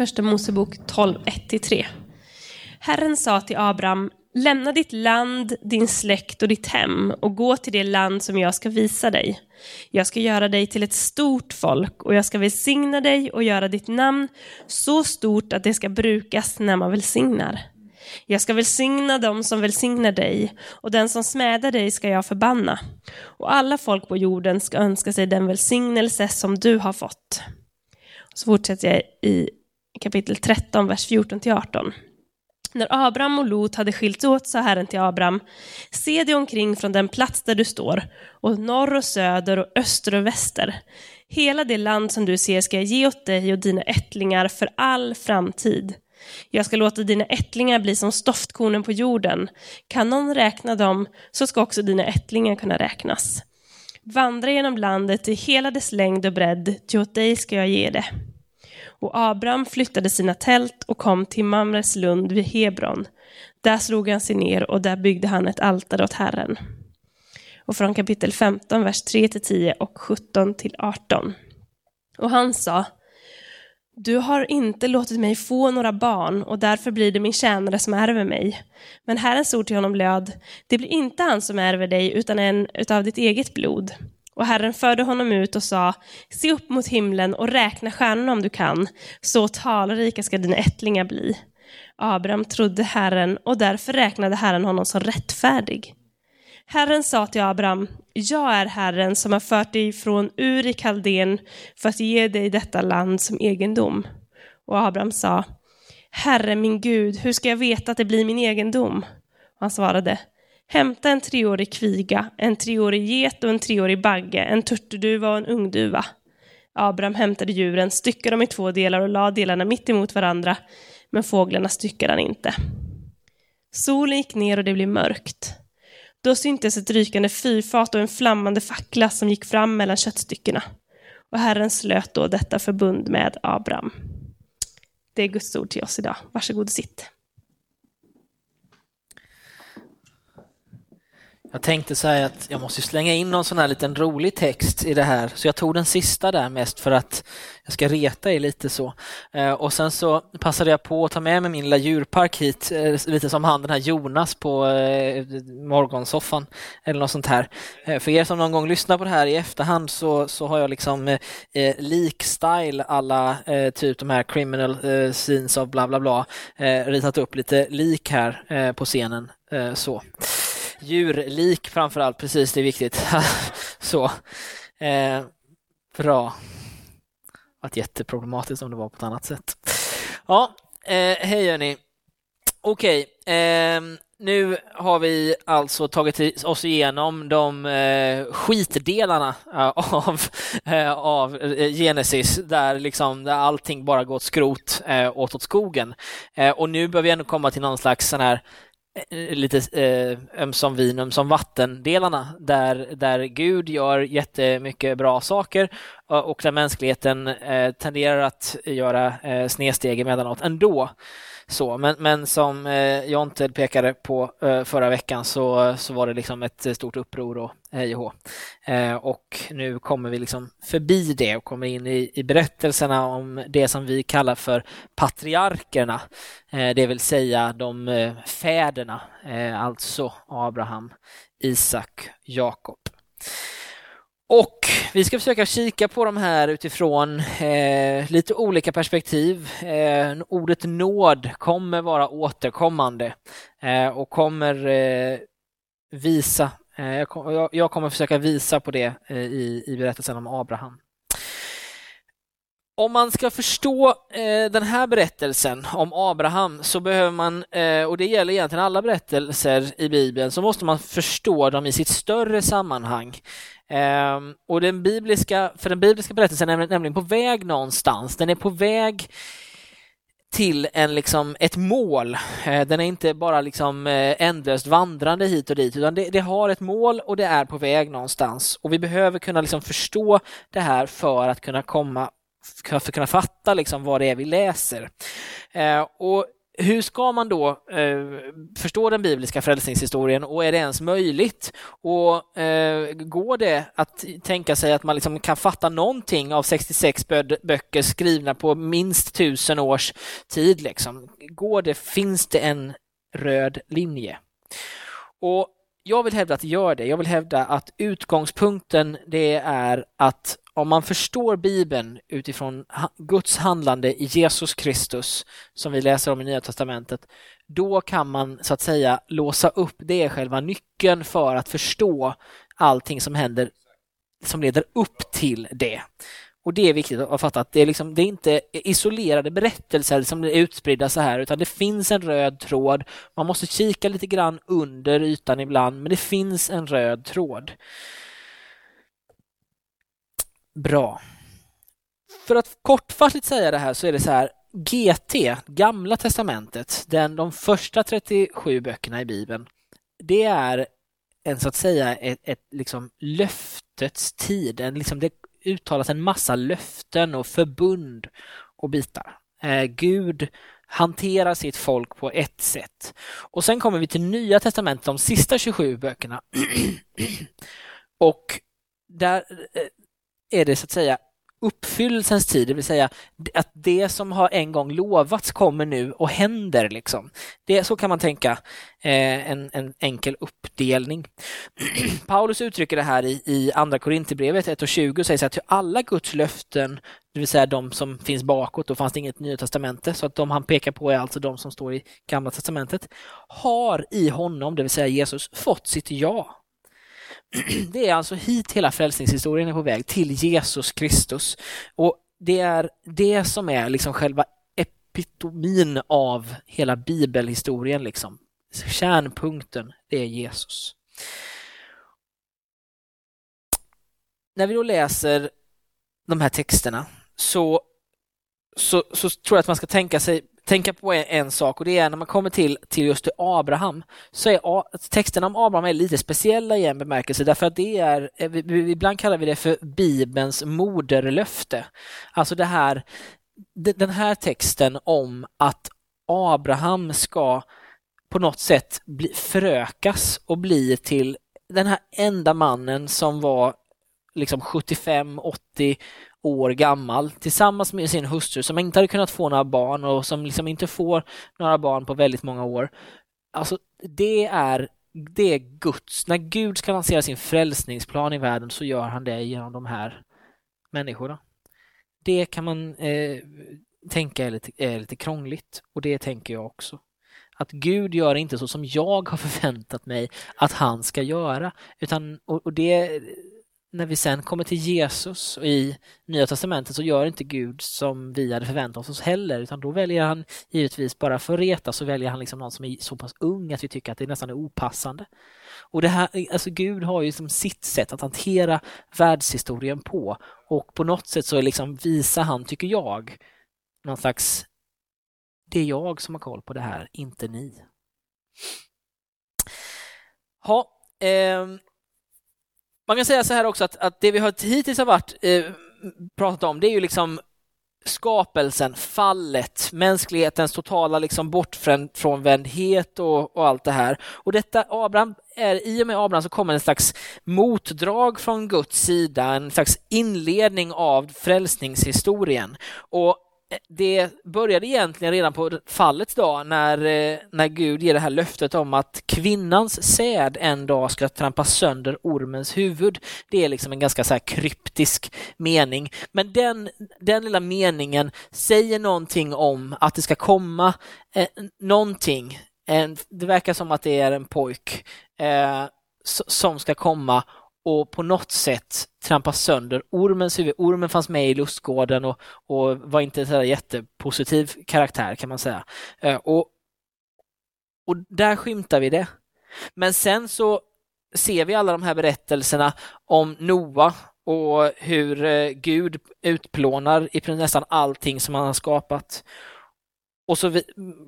Första Mosebok 12, 1-3. Herren sa till Abraham, lämna ditt land, din släkt och ditt hem och gå till det land som jag ska visa dig. Jag ska göra dig till ett stort folk och jag ska välsigna dig och göra ditt namn så stort att det ska brukas när man välsignar. Jag ska välsigna dem som välsignar dig och den som smädar dig ska jag förbanna. Och alla folk på jorden ska önska sig den välsignelse som du har fått. Så fortsätter jag i kapitel 13, vers 14-18. När Abraham och Lot hade skilts åt sa Herren till Abraham, se dig omkring från den plats där du står, och norr och söder och öster och väster. Hela det land som du ser ska jag ge åt dig och dina ättlingar för all framtid. Jag ska låta dina ättlingar bli som stoftkornen på jorden. Kan någon räkna dem, så ska också dina ättlingar kunna räknas. Vandra genom landet i hela dess längd och bredd, ty åt dig ska jag ge det. Och Abraham flyttade sina tält och kom till Mamres lund vid Hebron. Där slog han sig ner och där byggde han ett altare åt Herren. Och från kapitel 15, vers 3-10 och 17-18. Och han sa, du har inte låtit mig få några barn och därför blir det min tjänare som ärver mig. Men Herrens ord till honom löd, det blir inte han som ärver dig utan en utav ditt eget blod. Och Herren förde honom ut och sa, se upp mot himlen och räkna stjärnorna om du kan, så talrika ska dina ättlingar bli. Abraham trodde Herren och därför räknade Herren honom som rättfärdig. Herren sa till Abraham, jag är Herren som har fört dig från Ur i Kaldén för att ge dig detta land som egendom. Och Abraham sa, Herre min Gud, hur ska jag veta att det blir min egendom? Och han svarade, hämta en treårig kviga, en treårig get och en treårig bagge, en turturduva och en ungduva. Abraham hämtade djuren, styckade dem i två delar och lade delarna mitt emot varandra, men fåglarna styckade han inte. Solen gick ner och det blev mörkt. Då syntes ett rykande fyrfat och en flammande fackla som gick fram mellan köttstyckena. Och Herren slöt då detta förbund med Abraham. Det är Guds ord till oss idag. Varsågod och sitt. Jag tänkte säga att jag måste slänga in någon sån här liten rolig text i det här, så jag tog den sista där mest för att jag ska reta er lite så. Eh, och sen så passade jag på att ta med mig min lilla djurpark hit, eh, lite som han den här Jonas på eh, morgonsoffan eller något sånt här. För er som någon gång lyssnar på det här i efterhand så, så har jag liksom eh, lik-style alla typ de här criminal scenes av bla bla bla ritat upp lite lik här på scenen. så. Djurlik framförallt, precis det är viktigt. så. Eh, bra. Varit jätteproblematiskt om det var på ett annat sätt. Ja, eh, hej hörni. Okej, okay, eh, nu har vi alltså tagit oss igenom de eh, skitdelarna eh, av, eh, av eh, Genesis där, liksom, där allting bara går åt skrot eh, åt, åt skogen. Eh, och nu behöver vi ändå komma till någon slags sån här Eh, lite eh, ömsom vin, ömsom vattendelarna där, där Gud gör jättemycket bra saker och där mänskligheten eh, tenderar att göra eh, snedsteg emellanåt ändå. Så, men, men som eh, Jonte pekade på eh, förra veckan så, så var det liksom ett eh, stort uppror och hej och eh, Och nu kommer vi liksom förbi det och kommer in i, i berättelserna om det som vi kallar för patriarkerna, eh, det vill säga de eh, fäderna, eh, alltså Abraham, Isak, Jakob. Och vi ska försöka kika på de här utifrån eh, lite olika perspektiv. Eh, ordet nåd kommer vara återkommande eh, och kommer eh, visa, eh, jag, jag, kommer försöka visa på det eh, i, i berättelsen om Abraham. Om man ska förstå eh, den här berättelsen om Abraham så behöver man, eh, och det gäller egentligen alla berättelser i Bibeln, så måste man förstå dem i sitt större sammanhang. Eh, och den bibliska, för den bibliska berättelsen är nämligen på väg någonstans. Den är på väg till en, liksom, ett mål. Eh, den är inte bara liksom, ändlöst vandrande hit och dit, utan det, det, har ett mål och det är på väg någonstans. Och vi behöver kunna liksom, förstå det här för att kunna komma för kunna fatta liksom, vad det är vi läser. Eh, och hur ska man då eh, förstå den bibliska frälsningshistorien och är det ens möjligt? Och eh, Går det att tänka sig att man liksom kan fatta någonting av 66 böcker skrivna på minst tusen års tid? Liksom? Går det, finns det en röd linje? Och jag vill hävda att det gör det. Jag vill hävda att utgångspunkten det är att om man förstår Bibeln utifrån Guds handlande i Jesus Kristus, som vi läser om i Nya Testamentet, då kan man så att säga låsa upp, det är själva nyckeln för att förstå allting som händer som leder upp till det. Och det är viktigt att fatta att det är, liksom, det är inte isolerade berättelser som är utspridda så här, utan det finns en röd tråd. Man måste kika lite grann under ytan ibland, men det finns en röd tråd. Bra. För att kortfattigt säga det här så är det så här, GT, Gamla Testamentet, den, de första 37 böckerna i Bibeln, det är en så att säga ett, ett liksom löftets tid. En, liksom, det uttalas en massa löften och förbund och bitar. Eh, Gud hanterar sitt folk på ett sätt. Och sen kommer vi till Nya Testamentet, de sista 27 böckerna. och där eh, är det så att säga uppfyllelsens tid, det vill säga att det som har en gång lovats kommer nu och händer. Liksom. Det, så kan man tänka eh, en, en enkel uppdelning. Paulus uttrycker det här i, i Andra Korinthierbrevet 1 och 20 och säger att alla Guds löften, det vill säga de som finns bakåt, då fanns det inget Nya Testamentet, så att de han pekar på är alltså de som står i Gamla Testamentet, har i honom, det vill säga Jesus, fått sitt ja. Det är alltså hit hela frälsningshistorien är på väg, till Jesus Kristus. Och det är det som är liksom själva epitomin av hela bibelhistorien. Liksom. Kärnpunkten, det är Jesus. När vi då läser de här texterna så, så, så tror jag att man ska tänka sig tänka på en, en, sak och det är när man kommer till, till just Abraham så är texterna om Abraham är lite speciella i en bemärkelse därför att det är, eh, ibland kallar vi det för Bibelns moderlöfte. Alltså det här, den här texten om att Abraham ska på något sätt bli, förökas och bli till den här enda mannen som var liksom 75, 80 år gammal tillsammans med sin hustru som inte hade kunnat få några barn och som liksom inte får några barn på väldigt många år. Alltså det är, det är Guds, när Gud ska lansera sin frälsningsplan i världen så gör han det genom de här människorna. Det kan man eh, tänka är lite, är lite krångligt och det tänker jag också att Gud gör inte så som jag har förväntat mig att han ska göra. Utan, och, och det, när vi sen kommer till Jesus och i Nya Testamentet så gör inte Gud som vi hade förväntat oss heller utan då väljer han givetvis bara för att reta så väljer han liksom någon som är så pass ung att vi tycker att det nästan är opassande. Och det här, alltså Gud har ju som sitt sätt att hantera världshistorien på och på något sätt så liksom visar han, tycker jag, någon slags det är jag som har koll på det här, inte ni. Ja, eh, man kan säga så här också att, att det vi har hittills har varit, eh, pratat om, det är ju liksom skapelsen, fallet, mänsklighetens totala liksom bortfrånvändhet och, och allt det här. Och detta Abraham är, i och med Abraham så kommer en slags motdrag från Guds sida, en slags inledning av frälsningshistorien. Och det började egentligen redan på fallets dag när, eh, när Gud ger det här löftet om att kvinnans säd en dag ska trampa sönder ormens huvud. Det är liksom en ganska så kryptisk mening. Men den, den lilla meningen säger någonting om att det ska komma eh, någonting. En, det verkar som att det är en pojk eh, som ska komma och på något sätt trampa sönder ormens huvud. Ormen fanns med i lustgården och, och var inte en jättepositiv karaktär kan man säga. Eh, och, och där skymtar vi det. Men sen så ser vi alla de här berättelserna om Noa och hur eh, Gud utplånar i nästan allting som han har skapat. Och så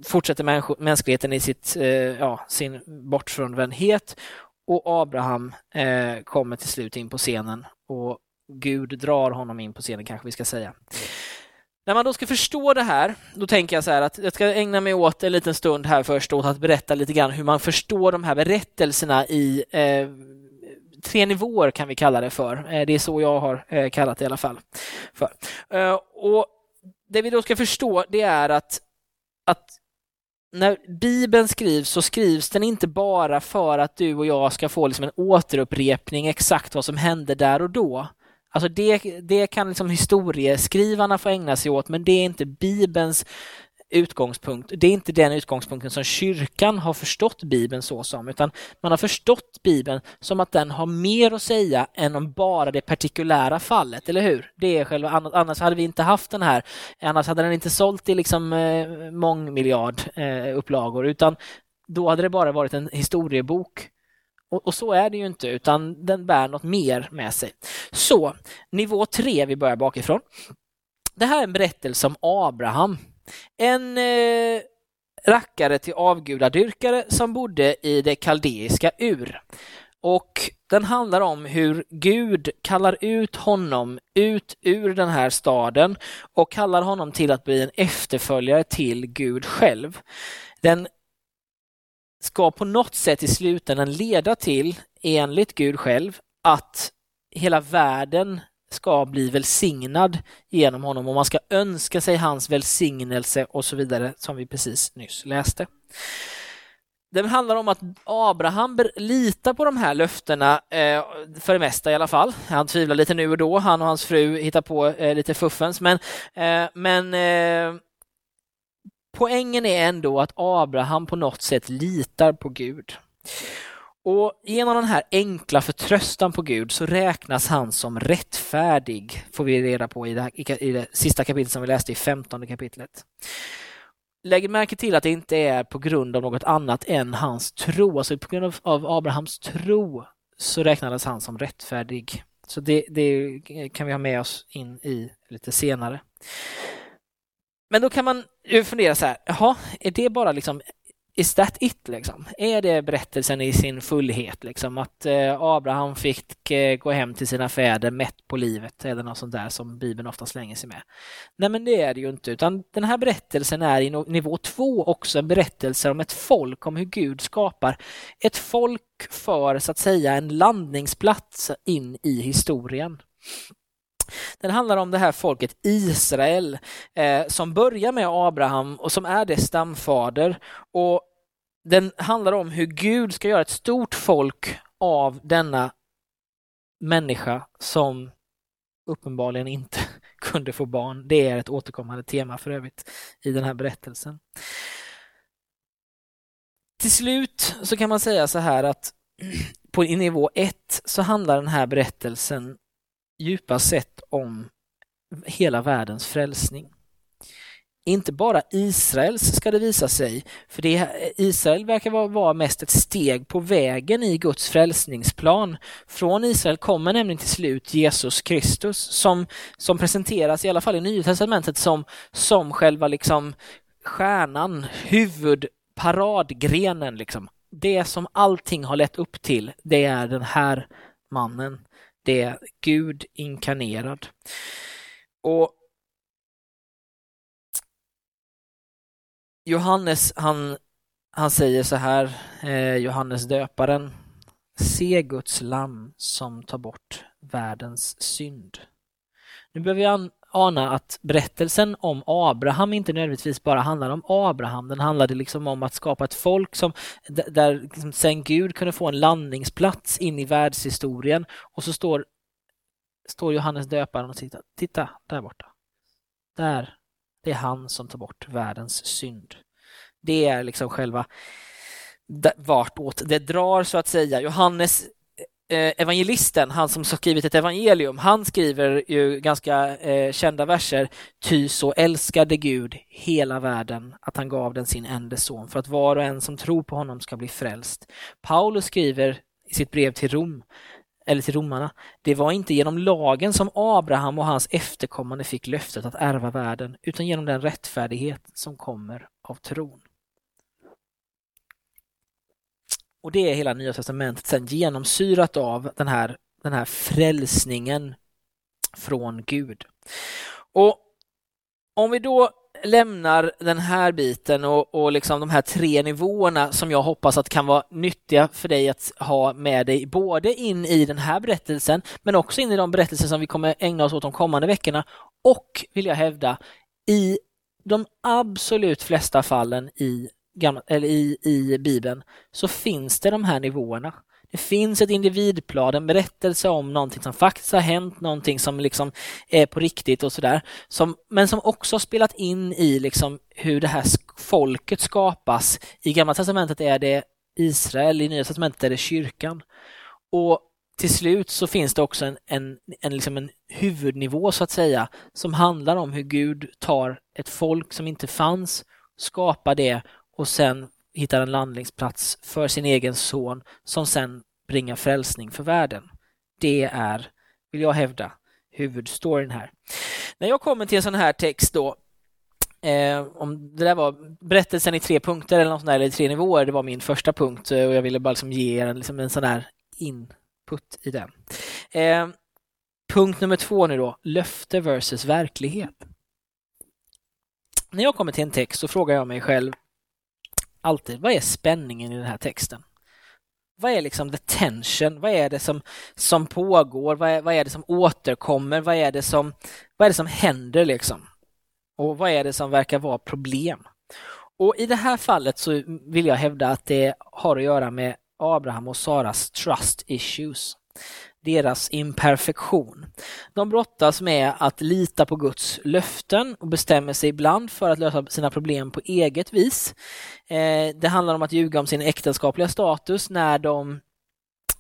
fortsätter mänskligheten i sitt, eh, ja, sin bortfrånvändhet och Abraham eh, kommer till slut in på scenen och Gud drar honom in på scenen kanske vi ska säga. När man då ska förstå det här, då tänker jag så här att jag ska ägna mig åt en liten stund här först åt att berätta lite grann hur man förstår de här berättelserna i eh, tre nivåer kan vi kalla det för. Eh, det är så jag har eh, kallat det i alla fall. För. Eh, och det vi då ska förstå det är att, att när Bibeln skrivs så skrivs den inte bara för att du och jag ska få liksom en återupprepning exakt vad som hände där och då. Alltså det, det kan liksom historieskrivarna få ägna sig åt, men det är inte Bibelns utgångspunkt. Det är inte den utgångspunkten som kyrkan har förstått Bibeln så som, utan man har förstått Bibeln som att den har mer att säga än om bara det partikulära fallet, eller hur? Det är själva, annars hade vi inte haft den här, annars hade den inte sålt i liksom eh, mångmiljard eh, upplagor, utan då hade det bara varit en historiebok och, och, så är det ju inte, utan den bär något mer med sig. Så, nivå tre, vi börjar bakifrån. Det här är en berättelse om Abraham. En eh, rackare till avgudadyrkare som bodde i det kaldeiska Ur. Och den handlar om hur Gud kallar ut honom ut ur den här staden och kallar honom till att bli en efterföljare till Gud själv. Den ska på något sätt i slutändan leda till, enligt Gud själv, att hela världen ska bli välsignad genom honom och man ska önska sig hans välsignelse och så vidare som vi precis nyss läste. Det handlar om att Abraham litar på de här löftena, eh, för det mesta i alla fall. Han tvivlar lite nu och då, han och hans fru hittar på eh, lite fuffens, men, eh, men poängen är ändå att Abraham på något sätt litar på Gud. Och genom den här enkla förtröstan på Gud så räknas han som rättfärdig, får vi reda på i det, här, i det sista kapitlet som vi läste i femtonde kapitlet. Lägg märke till att det inte är på grund av något annat än hans tro, alltså på grund av, Abrahams tro så räknades han som rättfärdig. Så det, det kan vi ha med oss in i lite senare. Men då kan man ju fundera så här, jaha, är det bara liksom Is that it liksom? Är det berättelsen i sin fullhet liksom? Att eh, Abraham fick eh, gå hem till sina fäder mätt på livet eller något sånt där som Bibeln ofta slänger sig med. Nej men det är det ju inte utan den här berättelsen är i nivå två också en berättelse om ett folk, om hur Gud skapar ett folk för så att säga en landningsplats in i historien. Den handlar om det här folket Israel eh, som börjar med Abraham och som är dess stamfader. Och den handlar om hur Gud ska göra ett stort folk av denna människa som uppenbarligen inte kunde få barn. Det är ett återkommande tema för övrigt i den här berättelsen. Till slut så kan man säga så här att på nivå ett så handlar den här berättelsen djupast sett om hela världens frälsning. Inte bara Israels ska det visa sig, för det, Israel verkar vara mest ett steg på vägen i Guds frälsningsplan. Från Israel kommer nämligen till slut Jesus Kristus som, som presenteras, i alla fall i Nya Testamentet, som, som själva liksom stjärnan, huvudparadgrenen. Liksom. Det som allting har lett upp till, det är den här mannen det är Gud inkarnerad. Och Johannes, han, han säger så här, eh, Johannes döparen, se Guds lamm som tar bort världens synd. Nu behöver jag ana att berättelsen om Abraham inte nödvändigtvis bara handlar om Abraham. Den handlade liksom om att skapa ett folk som, där liksom sen Gud kunde få en landningsplats in i världshistorien. Och så står, står Johannes döparen och tittar. Titta, där borta. Där. Det är han som tar bort världens synd. Det är liksom själva vartåt det drar så att säga. Johannes Eh, evangelisten, han som skrivit ett evangelium, han skriver ju ganska eh, kända verser. Ty så älskade Gud hela världen att han gav den sin enda son för att var och en som tror på honom ska bli frälst. Paulus skriver i sitt brev till Rom, eller till romarna, det var inte genom lagen som Abraham och hans efterkommande fick löftet att ärva världen, utan genom den rättfärdighet som kommer av tron. Och det är hela Nya Testamentet sen genomsyrat av den här, den här frälsningen från Gud. Och om vi då lämnar den här biten och, och liksom de här tre nivåerna som jag hoppas att kan vara nyttiga för dig att ha med dig både in i den här berättelsen men också in i de berättelser som vi kommer ägna oss åt de kommande veckorna och, vill jag hävda, i de absolut flesta fallen i, eller i, i Bibeln så finns det de här nivåerna. Det finns ett individplan, en berättelse om någonting som faktiskt har hänt, någonting som liksom är på riktigt och sådär. men som också har spelat in i liksom hur det här folket skapas. I Gamla testamentet är det Israel, i Nya testamentet är det kyrkan. Och till slut så finns det också en, en, en, liksom en huvudnivå så att säga som handlar om hur Gud tar ett folk som inte fanns, skapar det och sen hittar en landningsplats för sin egen son som sen bringar frälsning för världen. Det är, vill jag hävda, huvudstoryn här. När jag kommer till en sån här text då, eh, om det där var berättelsen i tre punkter eller något sånt där, eller tre nivåer, det var min första punkt eh, och jag ville bara liksom ge er en, liksom en sån här input i den. Eh, punkt nummer två nu då, löfte versus verklighet. När jag kommer till en text så frågar jag mig själv, alltid, vad är spänningen i den här texten? Vad är liksom the tension? Vad är det som, som pågår? Vad är, vad är det som återkommer? Vad är det som, vad är det som händer liksom? Och vad är det som verkar vara problem? Och i det här fallet så vill jag hävda att det har att göra med Abraham och Saras trust issues deras imperfektion. De brottas med att lita på Guds löften och bestämmer sig ibland för att lösa sina problem på eget vis. Eh, det handlar om att ljuga om sin äktenskapliga status när de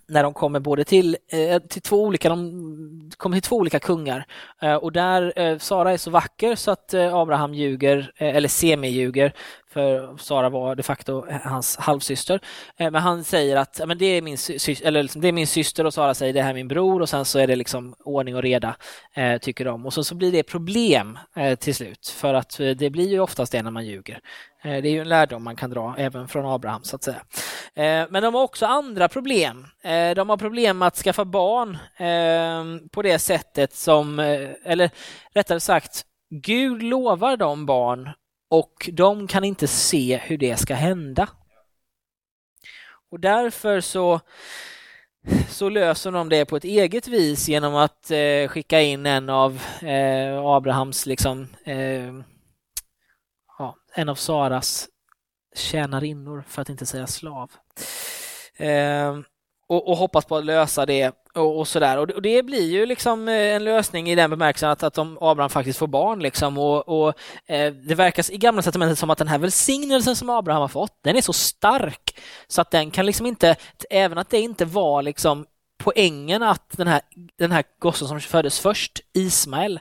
när de kommer både till, eh, till två olika, de kommer till två olika kungar eh, och där Sara är så vacker så att Abraham ljuger, eller semi-ljuger för Sara var de facto hans halvsyster. Eh, men han säger att men det, är min syster, eller liksom, det är min syster och Sara säger det här är min bror och sen så är det liksom ordning och reda eh, tycker de. Och så, så blir det problem eh, till slut för att det blir ju oftast det när man ljuger. Det är ju en lärdom man kan dra även från Abraham så att säga. Men de har också andra problem. De har problem med att skaffa barn ehm, på det sättet som, eller rättare sagt, Gud lovar dem barn och de kan inte se hur det ska hända. Och därför så, så löser de det på ett eget vis genom att eh, skicka in en av eh, Abrahams, liksom, eh, ja, en av Saras tjänarinnor, för att inte säga slav. Eh, och, och, hoppas på att lösa det och, och sådär. Och, och, det blir ju liksom eh, en lösning i den bemärkelsen att, att de, Abraham faktiskt får barn. Liksom. Och, och eh, Det verkar i Gamla testamentet som att den här välsignelsen som Abraham har fått, den är så stark så att den kan liksom inte, även att det inte var liksom poängen att den här, den här gossen som föddes först, Ismael,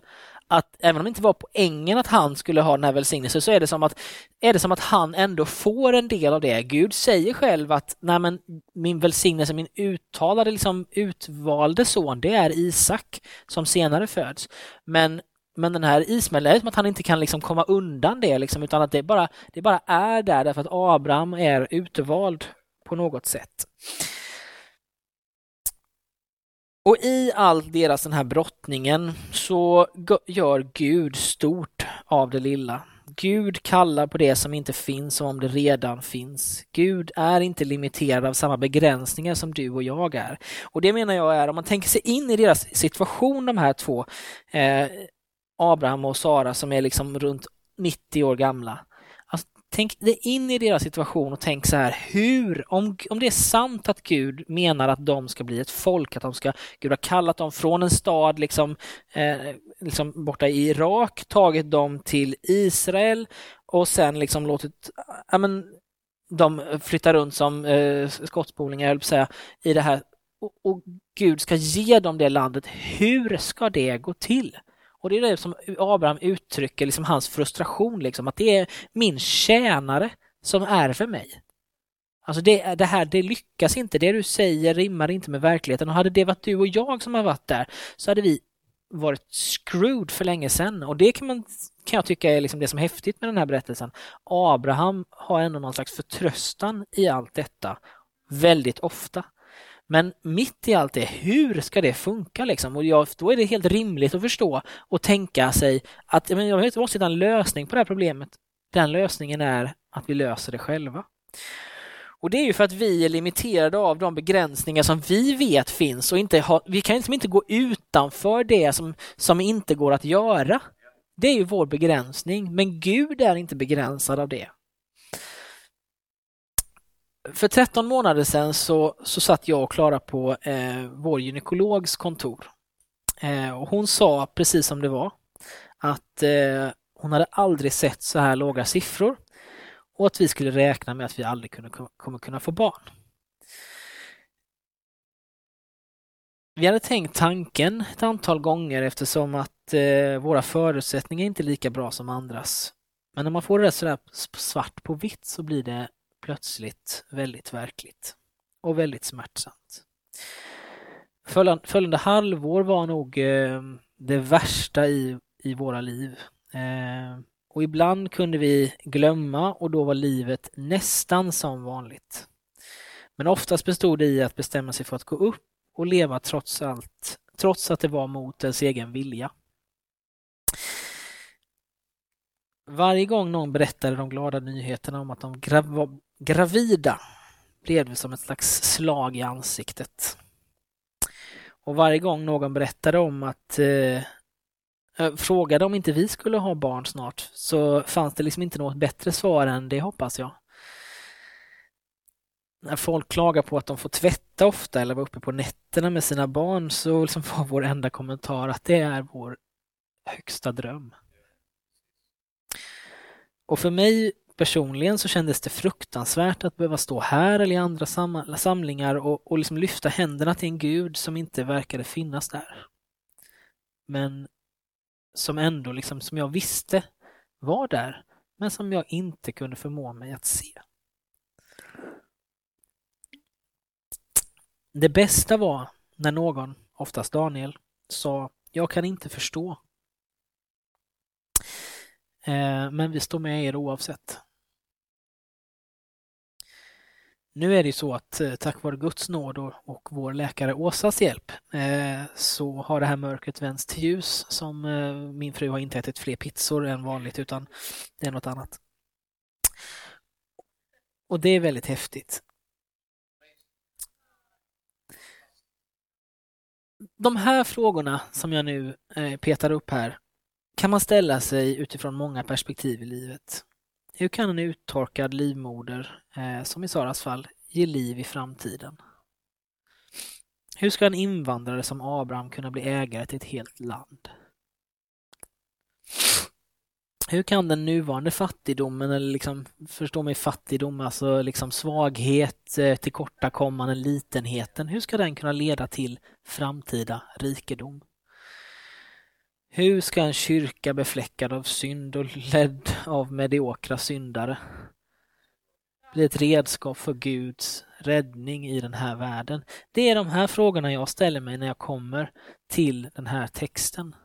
att även om det inte var poängen att han skulle ha den här välsignelsen så är det som att, är det som att han ändå får en del av det. Gud säger själv att Nej, men min välsignelse, min uttalade, liksom utvalde son, det är Isak som senare föds. Men men den här Ismael, det är som att han inte kan liksom komma undan det, liksom, utan att det bara, det bara är där därför att Abraham är utvald på något sätt. Och i all deras den här brottningen så gör Gud stort av det lilla. Gud kallar på det som inte finns som om det redan finns. Gud är inte limiterad av samma begränsningar som du och jag är. Och det menar jag är, om man tänker sig in i deras situation, de här två, eh, Abraham och Sara som är liksom runt 90 år gamla, Tänk dig in i deras situation och tänk så här, hur, om, om det är sant att Gud menar att de ska bli ett folk, att de ska, Gud har kallat dem från en stad liksom, eh, liksom borta i Irak, tagit dem till Israel och sen liksom låtit, ja men, de flytta runt som eh, skottspolingar, jag säga, i det här och, och Gud ska ge dem det landet. Hur ska det gå till? Och det är det som Abraham uttrycker, liksom hans frustration, liksom, att det är min tjänare som ärver mig. Alltså det, det här, det lyckas inte. Det du säger rimmar inte med verkligheten. Och hade det varit du och jag som har varit där så hade vi varit screwed för länge sedan. Och det kan, man, kan jag tycka är liksom det som är häftigt med den här berättelsen. Abraham har ändå någon slags förtröstan i allt detta väldigt ofta. Men mitt i allt det, hur ska det funka liksom? Och jag, då är det helt rimligt att förstå och tänka sig att jag, jag måste hitta en lösning på det här problemet. Den lösningen är att vi löser det själva. Och det är ju för att vi är limiterade av de begränsningar som vi vet finns och inte ha, vi kan liksom inte gå utanför det som, som inte går att göra. Det är ju vår begränsning, men Gud är inte begränsad av det. För 13 månader sedan så, så satt jag och Klara på eh, vår gynekologs kontor. Eh, och hon sa precis som det var att eh, hon hade aldrig sett så här låga siffror och att vi skulle räkna med att vi aldrig kunde, kommer kunna få barn. Vi hade tänkt tanken ett antal gånger eftersom att eh, våra förutsättningar är inte är lika bra som andras. Men när man får det sådär svart på vitt så blir det plötsligt väldigt verkligt och väldigt smärtsamt. Följande halvår var nog eh, det värsta i, i våra liv. Eh, och ibland kunde vi glömma och då var livet nästan som vanligt. Men oftast bestod det i att bestämma sig för att gå upp och leva trots allt, trots att det var mot ens egen vilja. Varje gång någon berättade de glada nyheterna om att de gravida blev det som ett slags slag i ansiktet. Och varje gång någon berättade om att eh, eh, frågade om inte vi skulle ha barn snart så fanns det liksom inte något bättre svar än det hoppas jag. När folk klagar på att de får tvätta ofta eller vara uppe på nätterna med sina barn så liksom var vår enda kommentar att det är vår högsta dröm. Och för mig personligen så kändes det fruktansvärt att behöva stå här eller i andra samlingar och, och liksom lyfta händerna till en gud som inte verkade finnas där. Men som ändå liksom, som jag visste var där, men som jag inte kunde förmå mig att se. Det bästa var när någon, oftast Daniel, sa jag kan inte förstå. Eh, men vi står med er oavsett. Nu är det så att eh, tack vare Guds nåd och, vår läkare Åsas hjälp eh, så har det här mörkret vänts till ljus som min fru har inte ätit fler pizzor än vanligt utan det är något annat. Och det är väldigt häftigt. De här frågorna som jag nu petar upp här kan man ställa sig utifrån många perspektiv i livet. Hur kan en uttorkad livmoder, eh, som i Saras fall, ge liv i framtiden? Hur ska en invandrare som Abraham kunna bli ägare till ett helt land? Hur kan den nuvarande fattigdomen, eller liksom, förstå mig fattigdom, alltså liksom svaghet, eh, tillkortakommande, litenheten, hur ska den kunna leda till framtida rikedom? Hur ska en kyrka befläckad av synd och ledd av mediokra syndare bli ett redskap för Guds räddning i den här världen? Det är de här frågorna jag ställer mig när jag kommer till den här texten.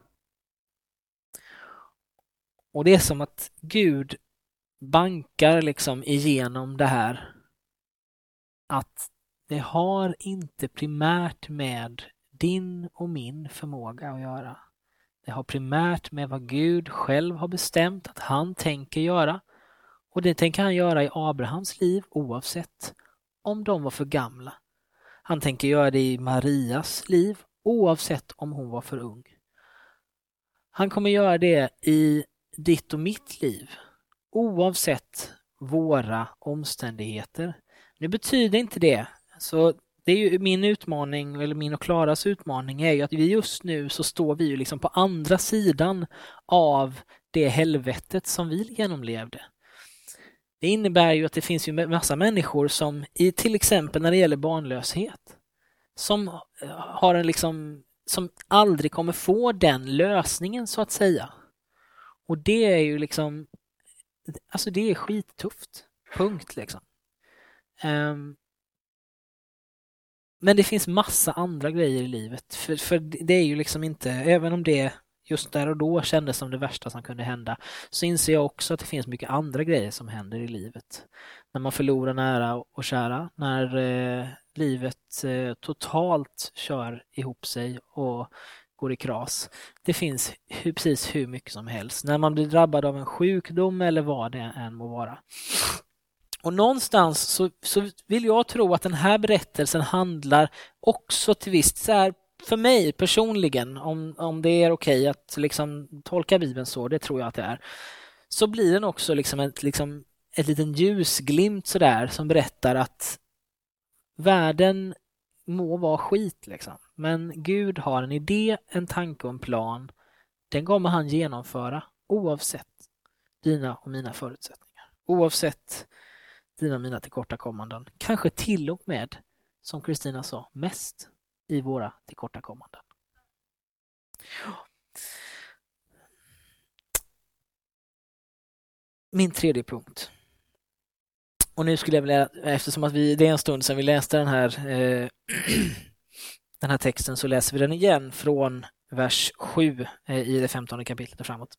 Och det är som att Gud bankar liksom igenom det här att det har inte primärt med din och min förmåga att göra. Det har primärt med vad Gud själv har bestämt att han tänker göra. Och det tänker han göra i Abrahams liv oavsett om de var för gamla. Han tänker göra det i Marias liv oavsett om hon var för ung. Han kommer göra det i ditt och mitt liv oavsett våra omständigheter. Nu betyder inte det, så det är ju min utmaning, eller min och Klaras utmaning, är ju att vi just nu så står vi ju liksom på andra sidan av det helvetet som vi genomlevde. Det innebär ju att det finns ju massa människor som, i till exempel när det gäller barnlöshet, som eh, har en liksom, som aldrig kommer få den lösningen så att säga. Och det är ju liksom, alltså det är skittufft. Punkt liksom. Um, men det finns massa andra grejer i livet. För, för det är ju liksom inte, även om det just där och då kändes som det värsta som kunde hända så inser jag också att det finns mycket andra grejer som händer i livet. När man förlorar nära och kära, när eh, livet eh, totalt kör ihop sig och går i kras. Det finns hur, precis hur mycket som helst. När man blir drabbad av en sjukdom eller vad det än må vara. Och någonstans så, så vill jag tro att den här berättelsen handlar också till visst så här, för mig personligen, om, om det är okej okay att liksom tolka Bibeln så, det tror jag att det är, så blir den också liksom ett, liksom ett liten ljusglimt sådär som berättar att världen må vara skit liksom. Men Gud har en idé, en tanke och en plan. Den kommer han genomföra oavsett dina och mina förutsättningar. Oavsett dina mina tillkortakommanden. Kanske till och med, som Kristina sa, mest i våra tillkortakommanden. Min tredje punkt. Och nu skulle jag vilja, eftersom att vi, det är en stund sedan vi läste den här, eh, den här texten så läser vi den igen från vers 7 eh, i det femtonde kapitlet och framåt.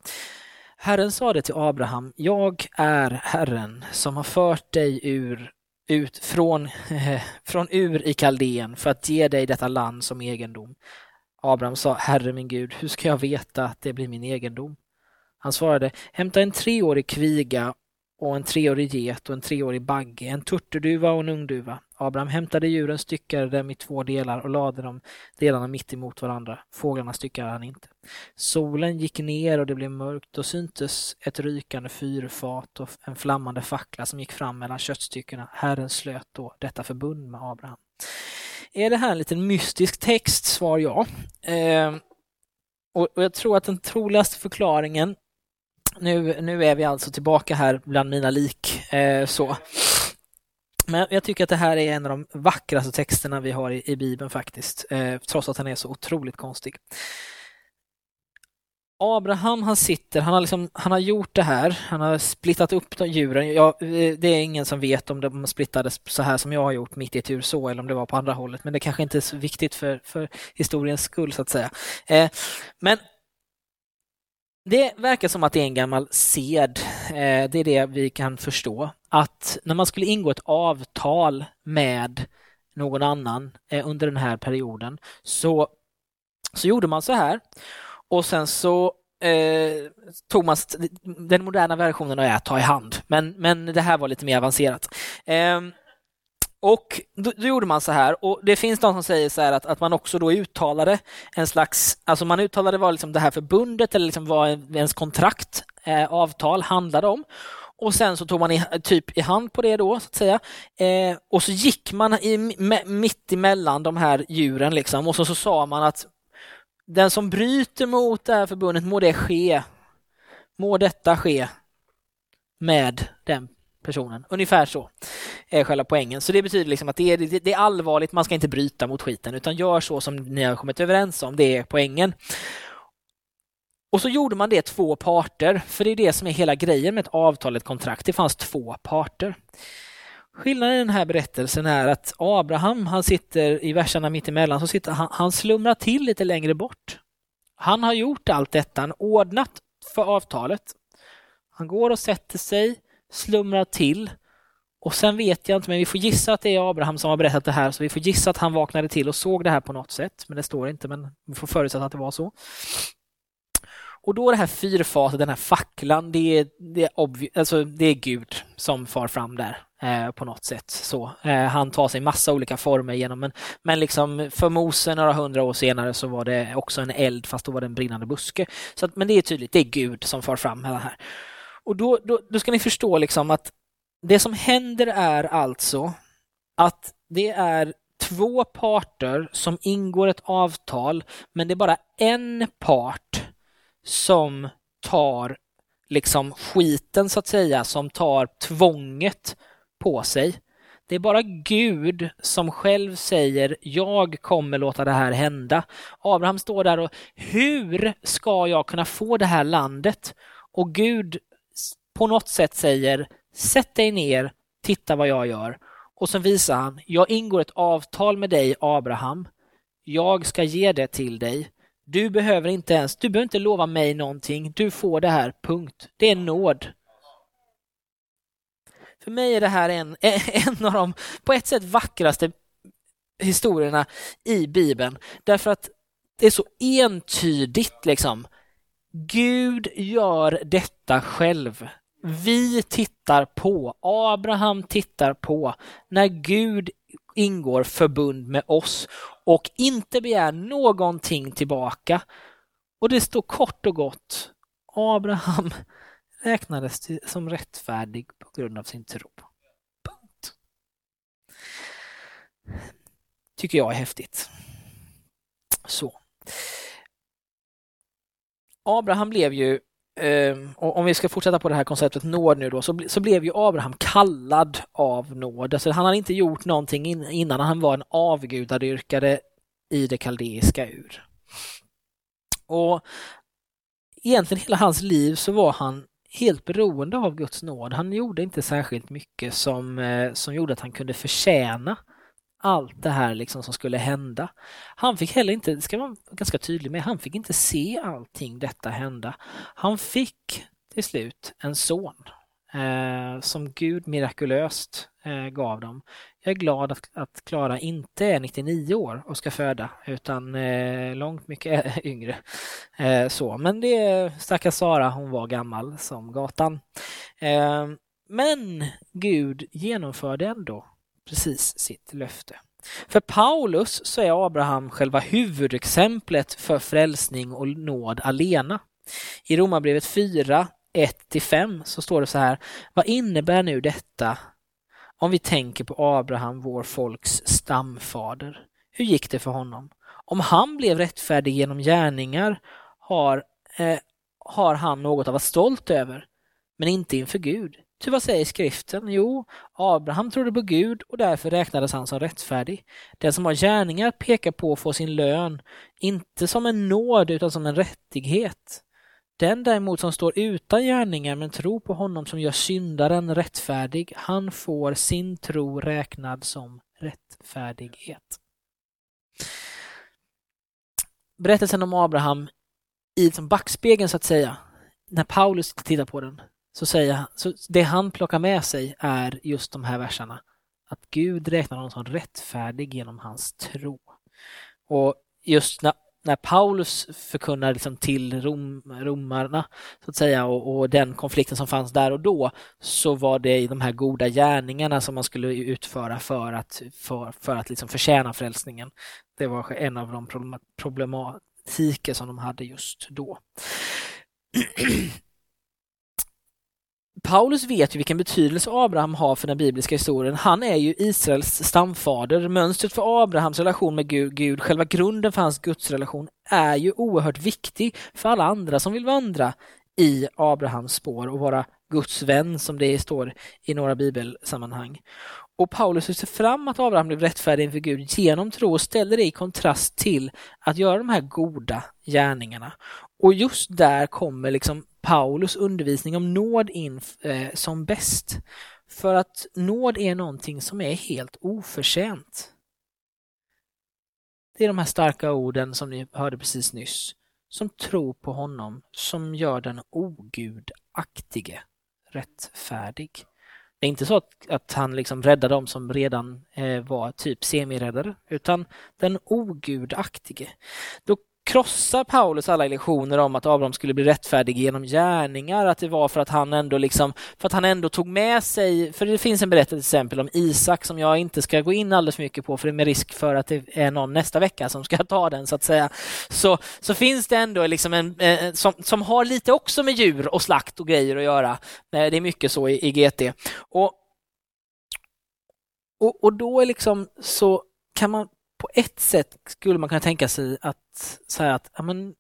Herren sade till Abraham, jag är Herren som har fört dig ur, ut från, från Ur i Kaldén för att ge dig detta land som egendom. Abraham sa, Herre min Gud, hur ska jag veta att det blir min egendom? Han svarade, hämta en treårig kviga och en treårig get och en treårig bagge, en turturduva och en ungduva. Abraham hämtade djuren, styckade dem i två delar och lade dem delarna mitt emot varandra. Fåglarna styckade han inte. Solen gick ner och det blev mörkt och syntes ett rykande fyrfat och en flammande fackla som gick fram mellan köttstyckena. Herren slöt då detta förbund med Abraham. Är det här en liten mystisk text? Svar ja. Eh, och jag tror att den troligaste förklaringen nu, nu är vi alltså tillbaka här bland mina lik. Eh, så. Men jag tycker att det här är en av de vackraste texterna vi har i, i Bibeln faktiskt, eh, trots att den är så otroligt konstig. Abraham han sitter, han har, liksom, han har gjort det här, han har splittat upp de djuren. Ja, eh, det är ingen som vet om de splittades så här som jag har gjort mitt i ett djur så eller om det var på andra hållet, men det kanske inte är så viktigt för, för historiens skull så att säga. Eh, men det verkar som att det är en gammal sed, eh, det är det vi kan förstå, att när man skulle ingå ett avtal med någon annan eh, under den här perioden så, så gjorde man så här. Och sen så eh, tog man den moderna versionen är att ta i hand, men, men det här var lite mer avancerat. Eh, och då, då, gjorde man så här och det finns de som säger så här att, att man också då uttalade en slags, alltså man uttalade vad liksom det här förbundet eller liksom vad ens kontrakt, eh, avtal handlade om. Och sen så tog man i, typ i hand på det då så att säga. Eh, och så gick man i, mitt emellan de här djuren liksom och så, så sa man att den som bryter mot det här förbundet må det ske. Må detta ske med den personen. Ungefär så är själva poängen. Så det betyder liksom att det är, det är allvarligt, man ska inte bryta mot skiten utan gör så som ni har kommit överens om, det är poängen. Och så gjorde man det två parter, för det är det som är hela grejen med ett avtal, ett kontrakt. Det fanns två parter. Skillnaden i den här berättelsen är att Abraham, han sitter i verserna mittemellan, så sitter han, han slumrar till lite längre bort. Han har gjort allt detta, han ordnat för avtalet. Han går och sätter sig, slumrar till och sen vet jag inte, men vi får gissa att det är Abraham som har berättat det här, så vi får gissa att han vaknade till och såg det här på något sätt, men det står inte, men vi får förutsätta att det var så. Och då det här fyrfatet, den här facklan, det är, det är, alltså, det är Gud som far fram där eh, på något sätt. Så, eh, han tar sig massa olika former genom, men, men liksom för Mose några hundra år senare så var det också en eld, fast då var det en brinnande buske. Så att, men det är tydligt, det är Gud som far fram med det här. Och då, då, då ska ni förstå liksom att det som händer är alltså att det är två parter som ingår ett avtal, men det är bara en part som tar liksom skiten så att säga, som tar tvånget på sig. Det är bara Gud som själv säger jag kommer låta det här hända. Abraham står där och hur ska jag kunna få det här landet? Och Gud på något sätt säger sätt dig ner, titta vad jag gör. Och så visar han, jag ingår ett avtal med dig Abraham. Jag ska ge det till dig. Du behöver inte ens, du behöver inte lova mig någonting. Du får det här, punkt. Det är nåd. För mig är det här en, en av de, på ett sätt, vackraste historierna i Bibeln. Därför att det är så entydigt liksom. Gud gör detta själv. Vi tittar på, Abraham tittar på när Gud ingår förbund med oss och inte begär någonting tillbaka. Och det står kort och gott, Abraham räknades som rättfärdig på grund av sin tro. Punkt. Tycker jag är häftigt. Så. Abraham blev ju, ehm, och om vi ska fortsätta på det här konceptet nåd nu då, så, så blev ju Abraham kallad av nåd. Alltså han hade inte gjort någonting innan han var en avgudadyrkare i det kaldeiska ur. Och egentligen hela hans liv så var han helt beroende av Guds nåd. Han gjorde inte särskilt mycket som, eh, som gjorde att han kunde förtjäna allt det här liksom som skulle hända. Han fick heller inte, det ska man vara ganska tydlig med, han fick inte se allting detta hända. Han fick till slut en son eh, som Gud mirakulöst eh, gav dem. Jag är glad att, att Klara inte är 99 år och ska föda utan eh, långt mycket yngre. Eh, så. Men det stackars Sara, hon var gammal som gatan. Eh, men Gud genomförde ändå precis sitt löfte. För Paulus så är Abraham själva huvudexemplet för frälsning och nåd alena. I Romarbrevet 4, 1-5 så står det så här. Vad innebär nu detta om vi tänker på Abraham, vår folks stamfader? Hur gick det för honom? Om han blev rättfärdig genom gärningar har, eh, har han något att vara stolt över, men inte inför Gud. Ty vad säger skriften? Jo, Abraham trodde på Gud och därför räknades han som rättfärdig. Den som har gärningar pekar på att få sin lön, inte som en nåd utan som en rättighet. Den däremot som står utan gärningar men tror på honom som gör syndaren rättfärdig, han får sin tro räknad som rättfärdighet. Berättelsen om Abraham i som backspegeln så att säga, när Paulus tittar på den, så säger han, så det han plockar med sig är just de här verserna. Att Gud räknar honom som rättfärdig genom hans tro. Och just när, när Paulus förkunnar liksom till rom, romarna så att säga och, och, den konflikten som fanns där och då så var det de här goda gärningarna som man skulle utföra för att, för, för att liksom förtjäna frälsningen. Det var en av de problematiker som de hade just då. Paulus vet ju vilken betydelse Abraham har för den bibliska historien. Han är ju Israels stamfader. Mönstret för Abrahams relation med Gud, Gud, själva grunden för hans gudsrelation, är ju oerhört viktig för alla andra som vill vandra i Abrahams spår och vara Guds vän som det står i några bibelsammanhang. Och Paulus ser fram att Abraham blev rättfärdig inför Gud genom tro och ställer det i kontrast till att göra de här goda gärningarna. Och just där kommer liksom Paulus undervisning om nåd in eh, som bäst. För att nåd är någonting som är helt oförtjänt. Det är de här starka orden som ni hörde precis nyss, som tror på honom, som gör den ogudaktige rättfärdig. Det är inte så att, att han liksom räddar dem som redan eh, var typ semiräddare, utan den ogudaktige. Då krossar Paulus alla illusioner om att Abraham skulle bli rättfärdig genom gärningar, att det var för att han ändå liksom, för att han ändå tog med sig, för det finns en berättelse till exempel om Isak som jag inte ska gå in alldeles för mycket på för det är med risk för att det är någon nästa vecka som ska ta den så att säga. Så, så finns det ändå liksom en, eh, som, som har lite också med djur och slakt och grejer att göra. Det är mycket så i, i GT. Och, och, och då är liksom så kan man på ett sätt skulle man kunna tänka sig att säga att ja, men,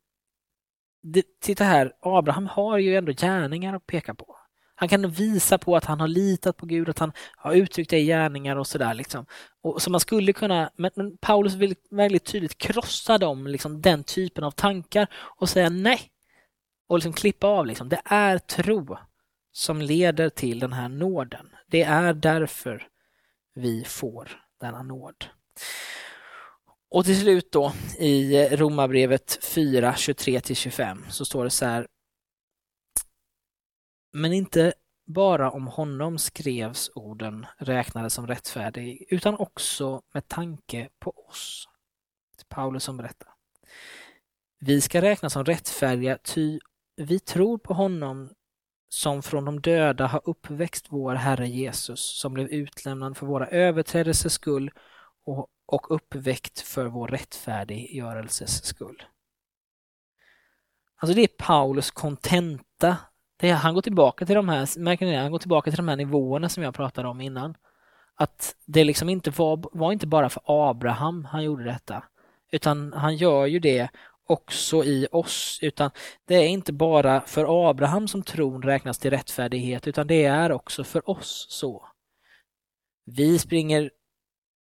det, titta här, Abraham har ju ändå gärningar att peka på. Han kan visa på att han har litat på Gud, att han har uttryckt det i gärningar och sådär. Liksom. Och, så man skulle kunna, men, men Paulus vill väldigt tydligt krossa dem, liksom, den typen av tankar och säga nej. Och liksom klippa av. Liksom. Det är tro som leder till den här nåden. Det är därför vi får denna nåd. Och till slut då i Romarbrevet 4, 23-25 så står det så här. Men inte bara om honom skrevs orden räknade som rättfärdig, utan också med tanke på oss. Paulus som berättar. Vi ska räknas som rättfärdiga, ty vi tror på honom som från de döda har uppväxt vår Herre Jesus, som blev utlämnad för våra överträdelsers skull och, och uppväckt för vår rättfärdiggörelses skull. Alltså det är Paulus kontenta. Det är, han går tillbaka till de här, märker ni, han går tillbaka till de här nivåerna som jag pratade om innan. Att det liksom inte var, var inte bara för Abraham han gjorde detta, utan han gör ju det också i oss, utan det är inte bara för Abraham som tron räknas till rättfärdighet, utan det är också för oss så. Vi springer,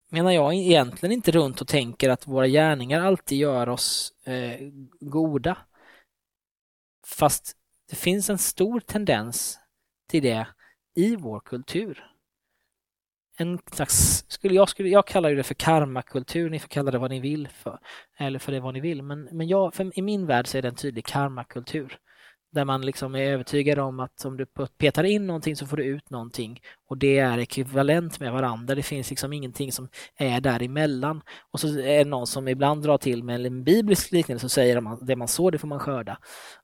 menar jag, egentligen inte runt och tänker att våra gärningar alltid gör oss eh, goda. Fast det finns en stor tendens till det i vår kultur en slags, skulle jag, skulle, jag kallar det för karmakultur, ni får kalla det vad ni vill för, eller för det vad ni vill, men, men jag, för, i min värld så är det en tydlig karmakultur. Där man liksom är övertygad om att om du petar in någonting så får du ut någonting och det är ekvivalent med varandra. Det finns liksom ingenting som är däremellan. Och så är det någon som ibland drar till med en biblisk liknelse och säger att det man sår det får man skörda.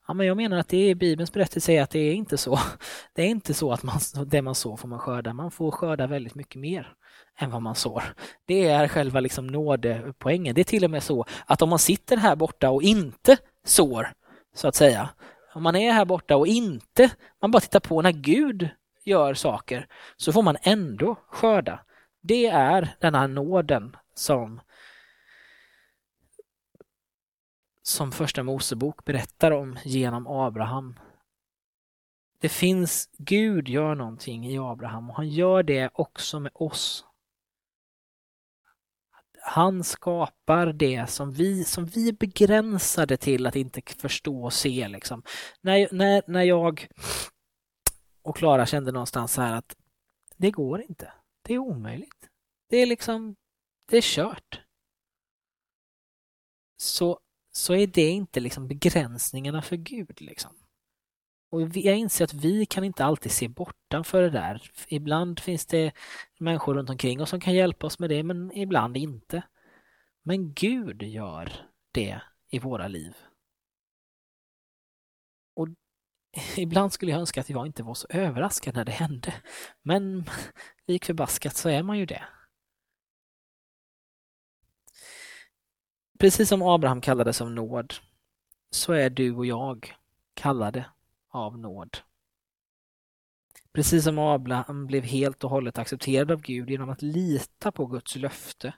Ja, men jag menar att det är Bibelns berättelse att det är inte så. Det är inte så att man, det man sår får man skörda. Man får skörda väldigt mycket mer än vad man sår. Det är själva liksom nådepoängen. Det är till och med så att om man sitter här borta och inte sår, så att säga, om man är här borta och inte, man bara tittar på när Gud gör saker, så får man ändå skörda. Det är den här nåden som som första Mosebok berättar om genom Abraham. Det finns, Gud gör någonting i Abraham och han gör det också med oss han skapar det som vi, som vi är begränsade till att inte förstå och se. Liksom. När, när, när jag och Klara kände någonstans här att det går inte. Det är omöjligt. Det är liksom, det är kört. Så, så är det inte liksom begränsningarna för Gud. Liksom. Och jag inser att vi kan inte alltid se bortanför det där. Ibland finns det människor runt omkring oss som kan hjälpa oss med det, men ibland inte. Men Gud gör det i våra liv. Och ibland skulle jag önska att jag inte var så överraskad när det hände. Men lik förbaskat så är man ju det. Precis som Abraham kallades av nåd så är du och jag kallade av nåd. Precis som Abraham blev helt och hållet accepterad av Gud genom att lita på Guds löfte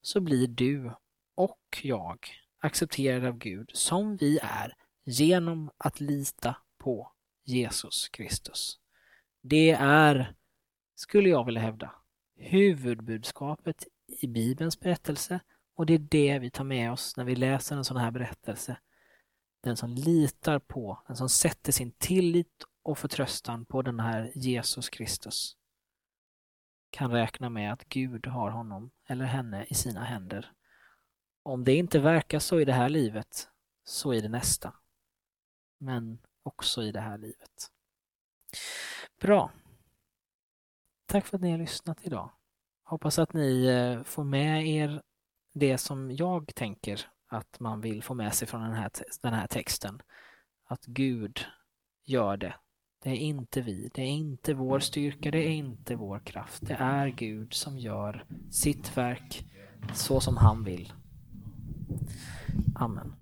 så blir du och jag accepterade av Gud som vi är genom att lita på Jesus Kristus. Det är, skulle jag vilja hävda, huvudbudskapet i Bibelns berättelse och det är det vi tar med oss när vi läser en sån här berättelse den som litar på, den som sätter sin tillit och förtröstan på den här Jesus Kristus kan räkna med att Gud har honom eller henne i sina händer. Om det inte verkar så i det här livet, så i det nästa. Men också i det här livet. Bra. Tack för att ni har lyssnat idag. Hoppas att ni eh, får med er det som jag tänker att man vill få med sig från den här, den här texten. Att Gud gör det. Det är inte vi, det är inte vår styrka, det är inte vår kraft. Det är Gud som gör sitt verk så som han vill. Amen.